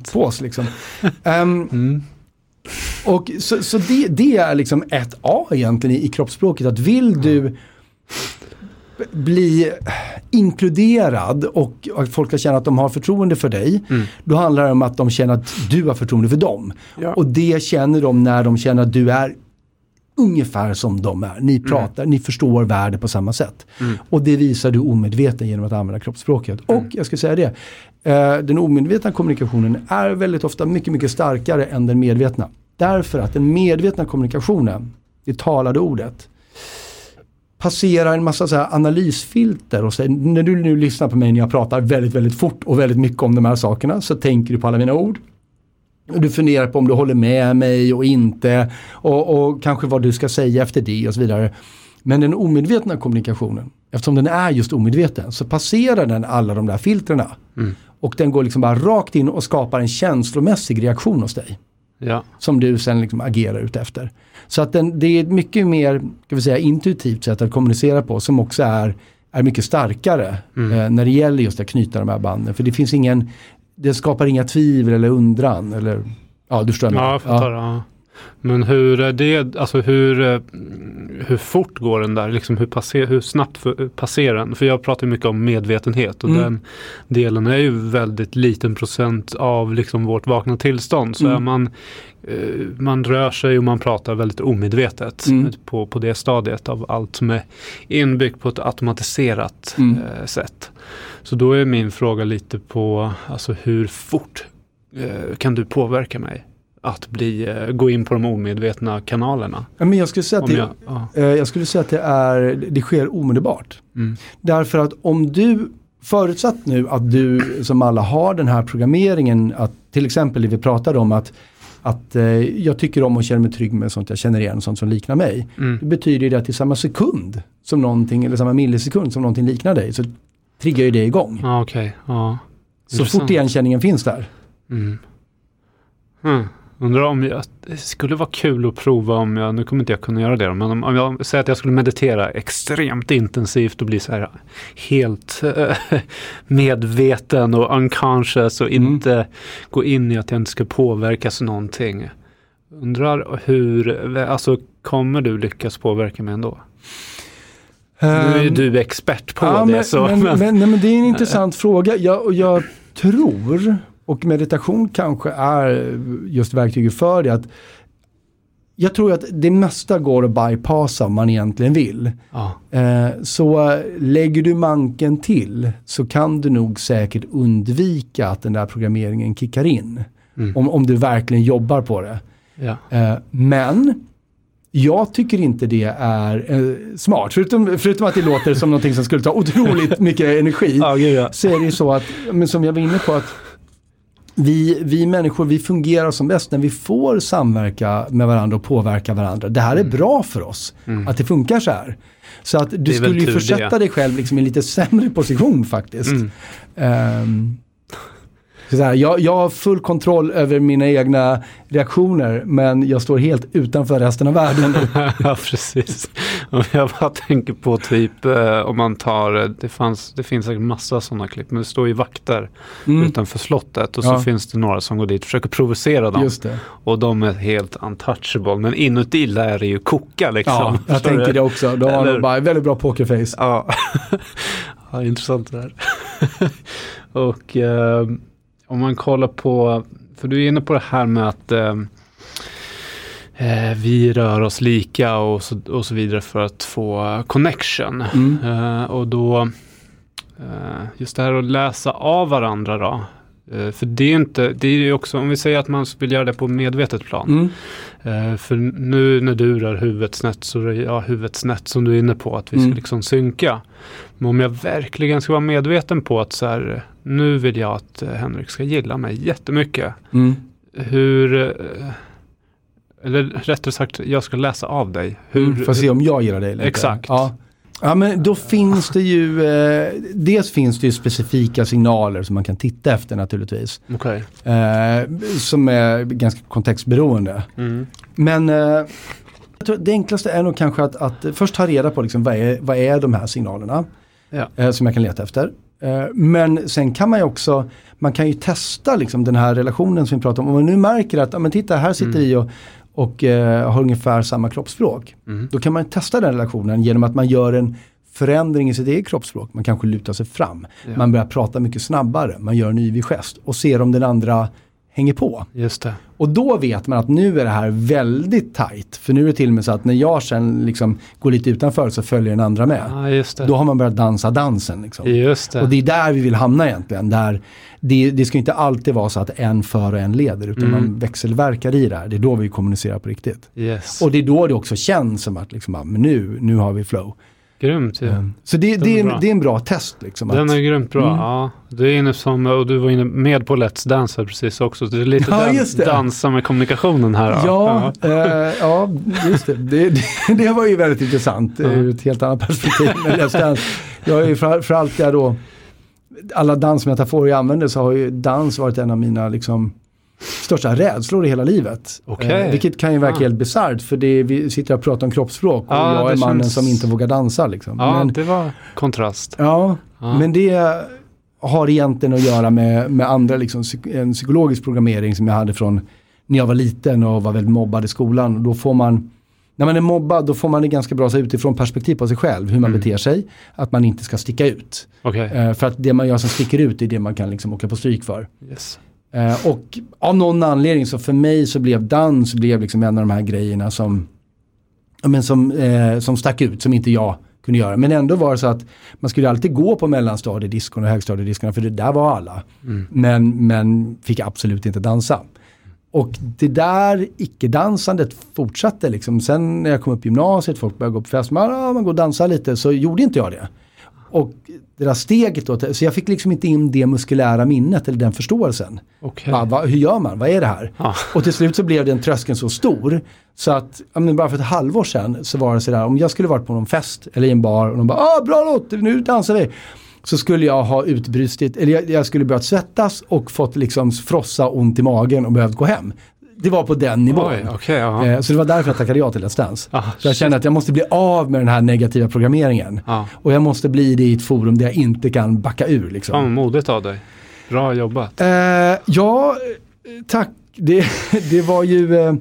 pås liksom. Um, mm. Och så, så det, det, är liksom ett A egentligen i, i kroppsspråket. Att vill du bli inkluderad och att folk ska känna att de har förtroende för dig. Mm. Då handlar det om att de känner att du har förtroende för dem. Ja. Och det känner de när de känner att du är ungefär som de är. Ni pratar, ni förstår världen på samma sätt. Mm. Och det visar du omedveten genom att använda kroppsspråket. Och jag ska säga det, eh, den omedvetna kommunikationen är väldigt ofta mycket, mycket starkare än den medvetna. Därför att den medvetna kommunikationen, det talade ordet, passerar en massa så analysfilter och säger, när du nu lyssnar på mig när jag pratar väldigt, väldigt fort och väldigt mycket om de här sakerna så tänker du på alla mina ord. Du funderar på om du håller med mig och inte och, och kanske vad du ska säga efter det och så vidare. Men den omedvetna kommunikationen, eftersom den är just omedveten, så passerar den alla de där filtrerna. Mm. Och den går liksom bara rakt in och skapar en känslomässig reaktion hos dig Ja. som du sen liksom agerar ut efter. Så att den, det är ett mycket mer ska vi säga, intuitivt sätt att kommunicera på som också är, är mycket starkare Mm. eh, när det gäller just att knyta de här banden. För det finns ingen, det skapar inga tvivel eller undran. Eller, ja, du förstår Ja, jag fattar. Ja. Men hur är det, alltså hur, eh, hur fort går den där? Liksom hur, passer, hur snabbt för, passerar den? För jag pratar mycket om medvetenhet och Mm. den delen är ju väldigt liten procent av liksom vårt vakna tillstånd. Så Mm. man, eh, man rör sig och man pratar väldigt omedvetet Mm. på, på det stadiet av allt som är inbyggt på ett automatiserat Mm. eh, sätt. Så då är min fråga lite på alltså hur fort kan du påverka mig? Att bli, eh, gå in på de omedvetna kanalerna. Ja, men jag, skulle säga att det, jag, ja. eh, jag skulle säga att det, är, det sker omedelbart. mm. Därför att om du, förutsatt nu att du som alla har den här programmeringen, att till exempel det vi pratade om att, att eh, jag tycker om och känner mig trygg med sånt jag känner igen, sånt som liknar mig. Mm. Det betyder det att i samma sekund som någonting, eller samma millisekund som någonting liknar dig, så triggar ju det igång. Ja, okej. Ja. så fort igenkänningen finns där. Mm. Hmm. Undrar om jag, det skulle vara kul att prova om jag, nu kommer inte jag kunna göra det, men om, om jag säger att jag skulle meditera extremt intensivt och bli så här helt eh, medveten och unconscious och Mm. inte gå in i att jag inte ska påverkas någonting. Undrar hur, alltså kommer du lyckas påverka mig ändå? Nu är ju Ehm, du expert på ja, det. men, så, men, men, men, nej, men det är en intressant fråga. Jag, jag tror, och meditation kanske är just verktyget för det, att jag tror att det mesta går att bypassa om man egentligen vill. ja. Eh, så eh, lägger du manken till så kan du nog säkert undvika att den där programmeringen kickar in. Mm. Om, om du verkligen jobbar på det. ja. Eh, men jag tycker inte det är eh, smart. Förutom, förutom att det låter som någonting som skulle ta otroligt mycket energi. Ja, gud, ja. Så är det ju så att, men som jag var inne på, att vi, vi människor vi fungerar som bäst när vi får samverka med varandra och påverka varandra. Det här är bra för oss, Mm. att det funkar så här. Så att du skulle ju försätta det. dig själv liksom i en lite sämre position faktiskt. Mm. Ehm, så här, jag, jag har full kontroll över mina egna reaktioner men jag står helt utanför resten av världen. ja, precis. Jag bara tänker på typ eh, om man tar, eh, det, fanns, det finns säkert massa sådana klipp, men det står ju vakter Mm, utanför slottet och Ja. så finns det några som går dit och försöker provocera dem. just det. Och de är helt untouchable, men inuti lär det ju koka liksom. Ja, jag Förstår tänker du? det också. De har Eller- bara väldigt bra pokerface. Ja, ja intressant det här. och eh, om man kollar på, för du är inne på det här med att eh, eh, vi rör oss lika och så, och så vidare för att få connection. Mm. Eh, och då, eh, just det här att läsa av varandra då. Eh, för det är inte, det är ju också, om vi säger att man vill göra det på medvetet plan. Mm. Eh, för nu när du rör huvudet snett så rör jag huvudet snett som du är inne på att vi ska Mm. liksom synka. Men om jag verkligen ska vara medveten på att så här, nu vill jag att eh, Henrik ska gilla mig jättemycket. Mm. Hur, eller rättare sagt, jag ska läsa av dig. Hur, Mm. Får se om jag gillar det eller inte. Exakt. Ja. Ja, men då finns det ju, eh, dels finns det ju specifika signaler som man kan titta efter naturligtvis. Okej. Eh, som är ganska kontextberoende. Mm. Men eh, det enklaste är nog kanske att, att först ta reda på liksom, vad, är, vad är de här signalerna Ja. eh, som jag kan leta efter. Eh, men sen kan man ju också, man kan ju testa liksom, den här relationen som vi pratar om. Om man nu märker att, ja, men titta här sitter Mm. vi och, och eh, har ungefär samma kroppsspråk. Mm. Då kan man testa den relationen genom att man gör en förändring i sitt eget kroppsspråk. Man kanske lutar sig fram. Ja. Man börjar prata mycket snabbare. Man gör en yvig gest och ser om den andra hänger på. Just det. Och då vet man att nu är det här väldigt tajt. För nu är det till och med så att när jag sen liksom går lite utanför så följer den andra med. Ja, just det. Då har man börjat dansa dansen. Liksom. Just det. Och det är där vi vill hamna egentligen. Där det, det ska inte alltid vara så att en för och en leder utan Mm. man växelverkar i det här. Det är då vi kommunicerar på riktigt. Yes. Och det är då det också känns som att liksom, ah, men nu, nu har vi flow. Grymt ju. Så det, det, är det är en bra test. Liksom, Den att, är grymt bra. Mm. Ja, du är inne som, och du var inne med på Let's Dance precis också. Det är lite Ja, det. dansa med kommunikationen här. Ja, eh, ja, just det. Det, det. det var ju väldigt intressant Ja. ur ett helt annat perspektiv. Men Let's Dance. Jag är ju för, för allt jag då, alla dansmetaforer jag använder så har ju dans varit en av mina liksom, största rädslor i hela livet. Eh, Okej. vilket kan ju verka Ah. helt bisarrt för det, är- vi sitter och pratar om kroppsspråk och Ja, jag det är mannen känns- som inte vågar dansa. Liksom. Ja, Men, det var kontrast. ja, Ja. men det har egentligen att göra med, med andra, liksom, en psykologisk programmering som jag hade från när jag var liten och var väldigt mobbad i skolan. Då får man, när man är mobbad då får man ett ganska bra utifrån perspektiv på sig själv, hur man Mm. beter sig, att man inte ska sticka ut. Okej. Eh, för att det man gör som sticker ut är det man kan liksom åka på stryk för. Yes. Eh, och av någon anledning så för mig så blev dans blev liksom en av de här grejerna som, men som, eh, som stack ut, som inte jag kunde göra. Men ändå var det så att man skulle alltid gå på mellanstadiediskorna och högstadiediskorna för det där var alla. Mm. Men, men fick absolut inte dansa. Och det där icke-dansandet fortsatte liksom. Sen när jag kom upp i gymnasiet, folk började gå på fest, man, ah, man går och dansar lite, så gjorde inte jag det. Och det där steget då, så jag fick liksom inte in det muskulära minnet eller den förståelsen. Okej. Va, va, hur gör man? Vad är det här? Ja. Och till slut så blev den tröskeln så stor så att men bara för ett halvår sedan så var det sådär om jag skulle varit på någon fest eller i en bar och de bara ah, bra låt, nu dansar vi. Så skulle jag ha utbrustit, eller jag, jag skulle börjat svettas och fått liksom frossa ont i magen och behövt gå hem. Det var på den nivån. Oj, ja. Eh, Så det var därför jag tackade ja till Let's Dance. Ah, Så jag kände att jag måste bli av med den här negativa programmeringen. Ja. Och jag måste bli det i ett forum där jag inte kan backa ur. Liksom. Fan modigt av dig. Bra jobbat. Eh, ja, tack. Det, det var ju... Eh,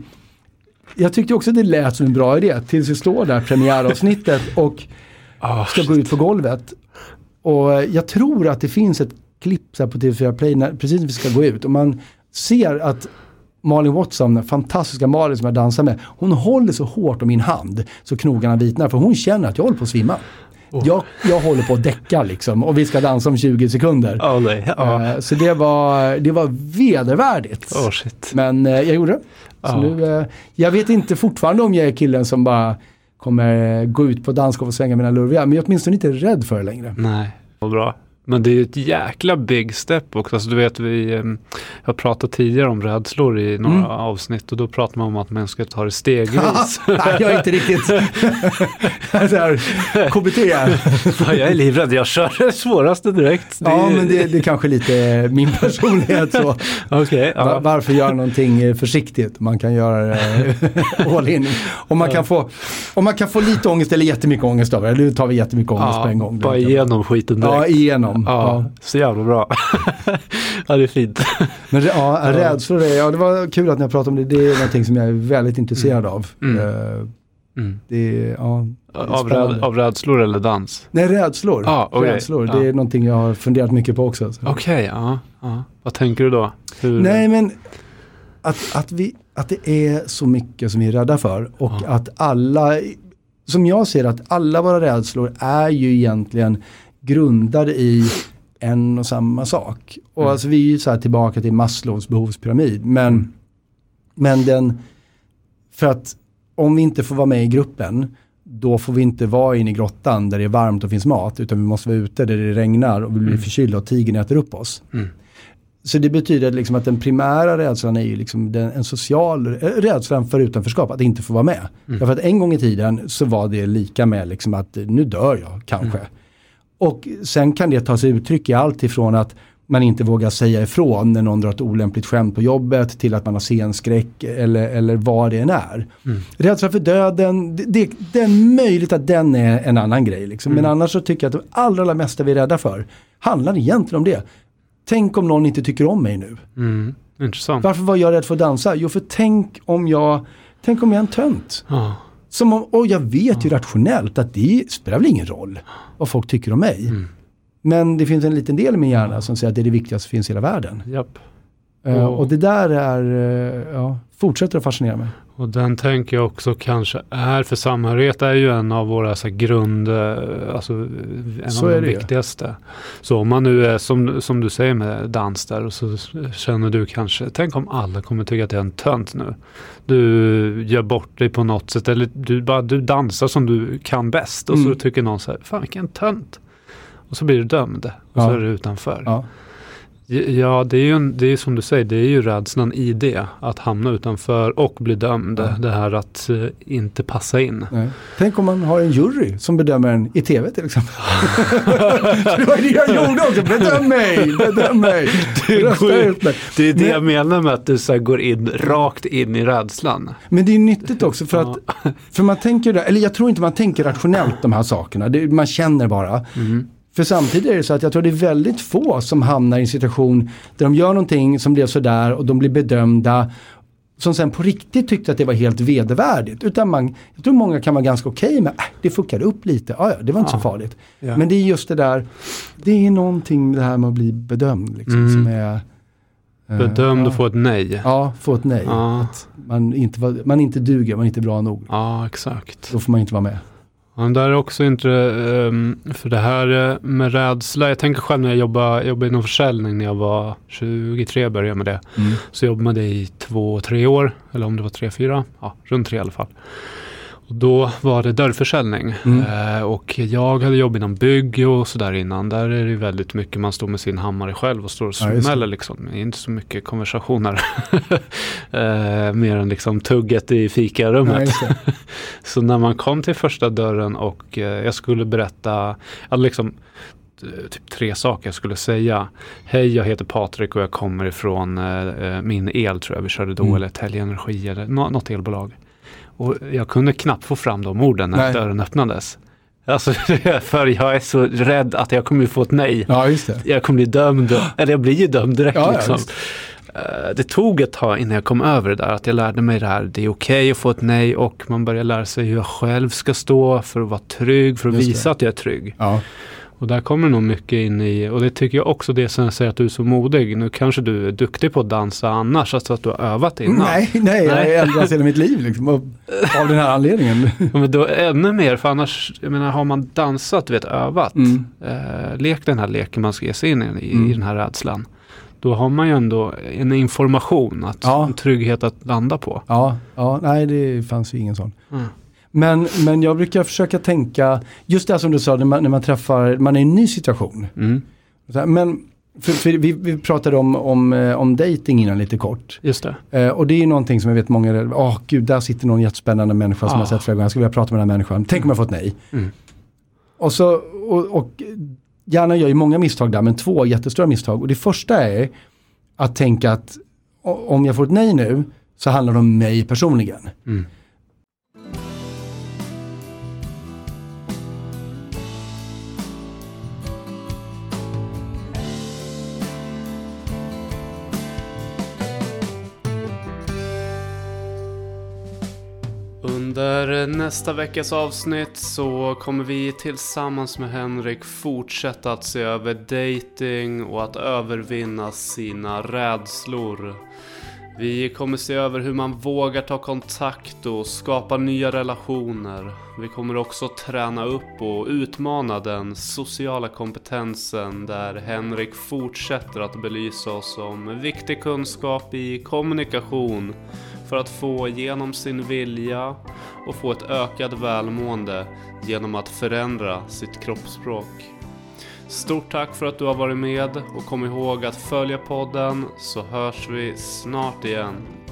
jag tyckte också det lät som en bra idé tills vi står där premiäravsnittet och Ah, ska gå ut på golvet. Och eh, jag tror att det finns ett klipp på TV4 Play när, precis när vi ska gå ut och man ser att Malin Watson, den fantastiska Malin som jag dansar med, hon håller så hårt om min hand så knogarna vitnar för hon känner att jag håller på att svimma. Oh. Jag, jag håller på att däcka liksom och vi ska dansa om 20 sekunder. Ja, nej. Eh, Så det var, det var vedervärdigt. Oh. Men eh, jag gjorde det. Så nu, eh, jag vet inte fortfarande om jag är killen som bara kommer gå ut på dansgolv och svänga mina lurviga. Men jag är åtminstone inte rädd för det längre. Nej, vad bra. Men det är ju ett jäkla big step också. Alltså, du vet, vi eh, har pratat tidigare om rädslor i några Mm. avsnitt och då pratar man om att man ska ta det stegvis. Nej, jag är inte riktigt... KBT. Jag är livrädd, jag kör det svåraste direkt. Det Ja, men det, det är kanske lite min personlighet så. Va- ja. Varför göra någonting försiktigt? Man kan göra det all in. Om man, kan få, om man kan få lite ångest eller jättemycket ångest av det. Nu tar vi jättemycket ångest på en gång. Bara igenom skiten direkt. Ja, igenom. Ja, Ja. så jävla bra. ja, det är fint. Men ja, rädslor, är- ja det var kul att ni har pratat om det. Det är någonting som jag är väldigt intresserad av. Mm. Eh, Mm. Det är, ja, det är Av, räd, av rädslor eller dans? Nej, rädslor. Ja, okej. rädslor. Ja. Det är någonting jag har funderat mycket på också. Så. Okej, ja, ja. Vad tänker du då? Hur? Nej, men att, att, vi, att det är så mycket som vi är rädda för och Ja. att alla, som jag ser att alla våra rädslor är ju egentligen grundade i en och samma sak. Och Mm. alltså vi är ju så här tillbaka till Maslows behovspyramid. Men, men den, för att om vi inte får vara med i gruppen, då får vi inte vara inne i grottan där det är varmt och finns mat, utan vi måste vara ute där det regnar och vi blir Mm. förkylda och tigern äter upp oss. Mm. Så det betyder liksom att den primära rädslan är ju liksom den, en social rädslan för utanförskap, att inte få vara med. Mm. Därför att en gång i tiden så var det lika med liksom att nu dör jag kanske. Mm. Och sen kan det ta sig uttryck i allt ifrån att man inte vågar säga ifrån när någon drar ett olämpligt skämt på jobbet till att man har scenskräck eller, eller vad det än är. Mm. Rädsla för döden, det, det, det är möjligt att den är en annan grej. Liksom. Men Mm. annars så tycker jag att det allra, allra mesta vi är rädda för handlar egentligen om det. Tänk om någon inte tycker om mig nu. Mm. Intressant. Varför var jag rädd för att dansa? Jo, för tänk om jag, tänk om jag är en tönt. Ja. Som om, och jag vet ju rationellt att det spelar väl ingen roll vad folk tycker om mig. Mm. Men det finns en liten del i min hjärna som säger att det är det viktigaste som finns i hela världen. Japp. Eh, Och- det där är, eh, ja, fortsätter att fascinera mig. Och den tänker jag också kanske är, för samhörighet är ju en av våra så här, grund, eh, alltså en Så av de det ju. viktigaste. Så om man nu är som, som du säger med dans där och så känner du kanske, tänk om alla kommer tycka att jag är en tönt nu. Du gör bort dig på något sätt eller du, bara, du dansar som du kan bäst och så Mm. tycker någon så här, fan vilken tönt. Och så blir du dömd och så Ja. är du utanför. Ja. Ja, det är ju en, det är som du säger, det är ju rädslan i det. Att hamna utanför och bli dömd. Ja. Det här att eh, inte passa in. Nej. Tänk om man har en jury som bedömer en i tv till exempel. det var det jag gjorde också, bedöm mig, bedöm mig. Det ut mig. Det är det Men- jag menar med att du så går in rakt in i rädslan. Men det är nyttigt också för att, för man tänker, eller jag tror inte man tänker rationellt de här sakerna, det, man känner bara. Mm. För samtidigt är det så att jag tror det är väldigt få som hamnar i en situation där de gör någonting som blev sådär och de blir bedömda som sen på riktigt tyckte att det var helt vedervärdigt. Utan man, jag tror många kan vara ganska okej med, äh, det fuckade upp lite, ah, ja, det var inte Ja. så farligt. Ja. Men det är just det där, det är någonting med det här med att bli bedömd liksom, Mm. som är... eh, Bedömd ja. och få ett nej. Ja, få ett nej. Man, inte man inte duger, man är inte bra nog. Ja, exakt. Då får man inte vara med. Ja, men där är också inte, ehm, för det här eh, med rädsla. Jag tänker själv när jag jobbade, jobbade inom försäljning när jag var 23 började jag med det. Så jobbade man det i två, tre år. Eller om det var tre, fyra. Ja, runt tre i alla fall. Och då var det dörrförsäljning. Mm. Eh, och jag hade jobb inom bygg och sådär innan. Där är det väldigt mycket man står med sin hammare själv och står och Ja, smäller liksom. Det är inte så mycket konversationer. eh, mer än liksom tugget i fikarummet. Ja. Så när man kom till första dörren och eh, jag skulle berätta, jag liksom eh, typ tre saker jag skulle säga. Hej, jag heter Patrik och jag kommer ifrån eh, eh, min el tror jag vi körde då, Mm. eller Telge Energi eller nå- något elbolag. Och jag kunde knappt få fram de orden när Nej. dörren öppnades. Alltså, för jag är så rädd att jag kommer få ett nej. Ja. Jag kommer bli dömd, eller jag blir ju dömd direkt Ja, ja, liksom. visst. Eh, Det tog ett tag innan jag kom över det där, att jag lärde mig det här. Det är okej att få ett nej och man börjar lära sig hur jag själv ska stå för att vara trygg, för att Just visa det. att jag är trygg. Och där kommer nog mycket in i, och det tycker jag också det som jag säger att du är så modig. Nu kanske du är duktig på att dansa annars, alltså att du har övat innan. Nej, nej, jag har Nej. ändrats hela mitt liv liksom, av, den här anledningen. Ja, Men då ännu mer, för annars, jag menar har man dansat, du vet övat, Mm. eh, lek den här leken man ska ge sig in i, i Mm. den här rädslan. Då har man ju ändå en information, att, Ja. en trygghet att landa på. Ja, ja, nej det fanns ju ingen sån. Mm. Men, men jag brukar försöka tänka, just det som du sa, när man, när man träffar, man är i en ny situation. Mm. Men för, för vi, vi pratade om, om, eh, om dating innan lite kort. Just det. Eh, och det är någonting som jag vet många, åh gud, där sitter någon jättespännande människa som Ah. jag sett flera gånger, jag skulle vilja prata med den här människan. Tänk om jag får ett nej. Mm. Och så, och, och hjärnan gör ju många misstag där, men två jättestora misstag. Och det första är att tänka att om jag får ett nej nu så handlar det om mig personligen. Mm. Under eh, nästa veckas avsnitt så kommer vi tillsammans med Henrik fortsätta att se över dating och att övervinna sina rädslor. Vi kommer se över hur man vågar ta kontakt och skapa nya relationer. Vi kommer också träna upp och utmana den sociala kompetensen där Henrik fortsätter att belysa oss om viktig kunskap i kommunikation för att få igenom sin vilja och få ett ökat välmående genom att förändra sitt kroppsspråk. Stort tack för att du har varit med och kom ihåg att följa podden så hörs vi snart igen.